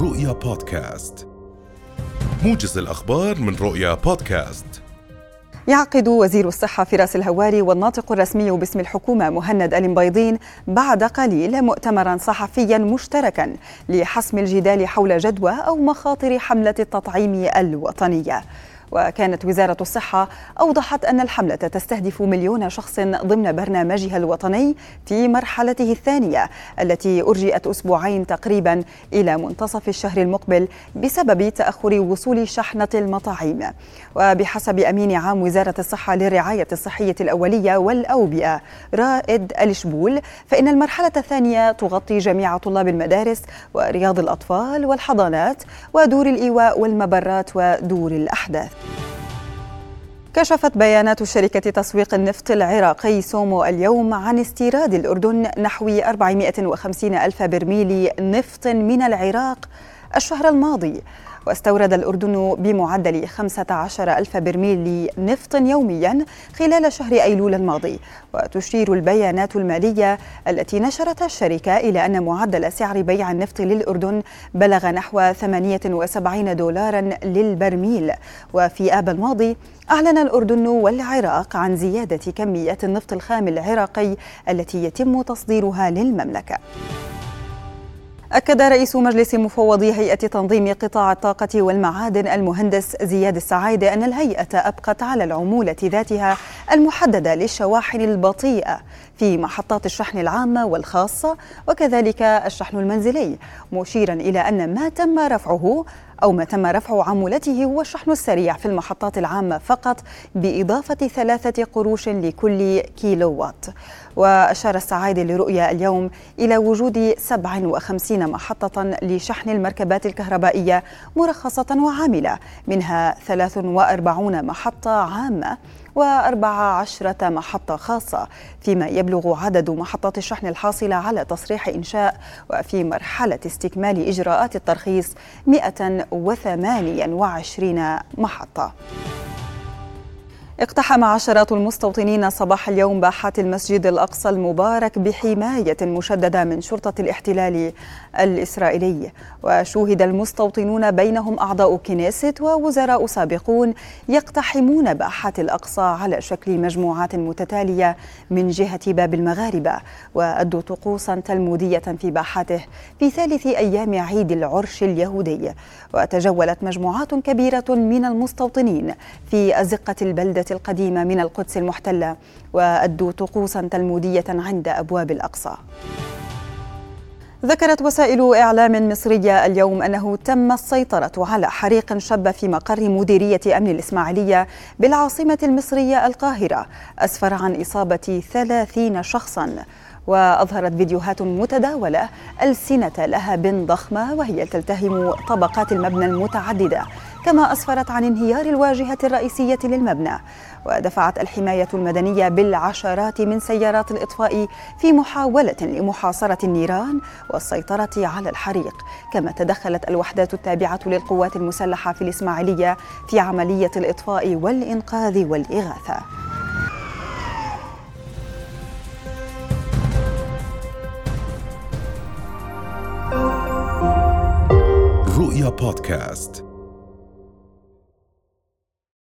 رؤيا بودكاست. موجز الأخبار من رؤيا بودكاست. يعقد وزير الصحة فراس الهواري والناطق الرسمي باسم الحكومة مهند البيضين بعد قليل مؤتمرا صحفيا مشتركا لحسم الجدال حول جدوى أو مخاطر حملة التطعيم الوطنية. وكانت وزارة الصحة أوضحت أن الحملة تستهدف مليون شخص ضمن برنامجها الوطني في مرحلته الثانية التي أرجئت أسبوعين تقريبا إلى منتصف الشهر المقبل بسبب تأخر وصول شحنة المطاعيم وبحسب أمين عام وزارة الصحة للرعاية الصحية الأولية والأوبئة رائد الشبول فإن المرحلة الثانية تغطي جميع طلاب المدارس ورياض الأطفال والحضانات ودور الإيواء والمبرات ودور الأحداث. كشفت بيانات شركة تسويق النفط العراقي سومو اليوم عن استيراد الأردن نحو 450 ألف برميل نفط من العراق الشهر الماضي. واستورد الأردن بمعدل 15 ألف برميل نفط يوميا خلال شهر أيلول الماضي. وتشير البيانات المالية التي نشرتها الشركة إلى أن معدل سعر بيع النفط للأردن بلغ نحو 78 دولارا للبرميل. وفي آب الماضي أعلن الأردن والعراق عن زيادة كميات النفط الخام العراقي التي يتم تصديرها للمملكة. أكد رئيس مجلس مفوضي هيئة تنظيم قطاع الطاقة والمعادن المهندس زياد السعايدة أن الهيئة أبقت على العمولة ذاتها المحددة للشواحن البطيئة في محطات الشحن العامة والخاصة وكذلك الشحن المنزلي مشيرا إلى أن ما تم رفعه أو ما تم رفع عمولته هو الشحن السريع في المحطات العامة فقط بإضافة ثلاثة قروش لكل كيلو وات وأشار السعادة لرؤيا اليوم إلى وجود 57 محطة لشحن المركبات الكهربائية مرخصة وعاملة منها 43 محطة عامة وأربع عشرة محطة خاصة فيما يبلغ عدد محطات الشحن الحاصلة على تصريح إنشاء وفي مرحلة استكمال إجراءات الترخيص 128 محطة. اقتحم عشرات المستوطنين صباح اليوم باحات المسجد الأقصى المبارك بحماية مشددة من شرطة الاحتلال الإسرائيلي. وشوهد المستوطنون بينهم أعضاء كنيست ووزراء سابقون يقتحمون باحات الأقصى على شكل مجموعات متتالية من جهة باب المغاربة. وأدوا طقوسا تلمودية في باحاته في ثالث أيام عيد العرش اليهودي. وتجولت مجموعات كبيرة من المستوطنين في أزقة البلدة القديمة من القدس المحتلة وأدوا طقوسا تلمودية عند أبواب الأقصى. ذكرت وسائل إعلام مصرية اليوم أنه تم السيطرة على حريق شب في مقر مديرية أمن الإسماعيلية بالعاصمة المصرية القاهرة. أسفر عن إصابة ثلاثين شخصاً. وأظهرت فيديوهات متداولة ألسنة لهب ضخمة وهي تلتهم طبقات المبنى المتعددة. كما أسفرت عن انهيار الواجهة الرئيسية للمبنى ودفعت الحماية المدنية بالعشرات من سيارات الإطفاء في محاولة لمحاصرة النيران والسيطرة على الحريق. كما تدخلت الوحدات التابعة للقوات المسلحة في الإسماعيلية في عملية الإطفاء والإنقاذ والإغاثة. رؤيا بودكاست.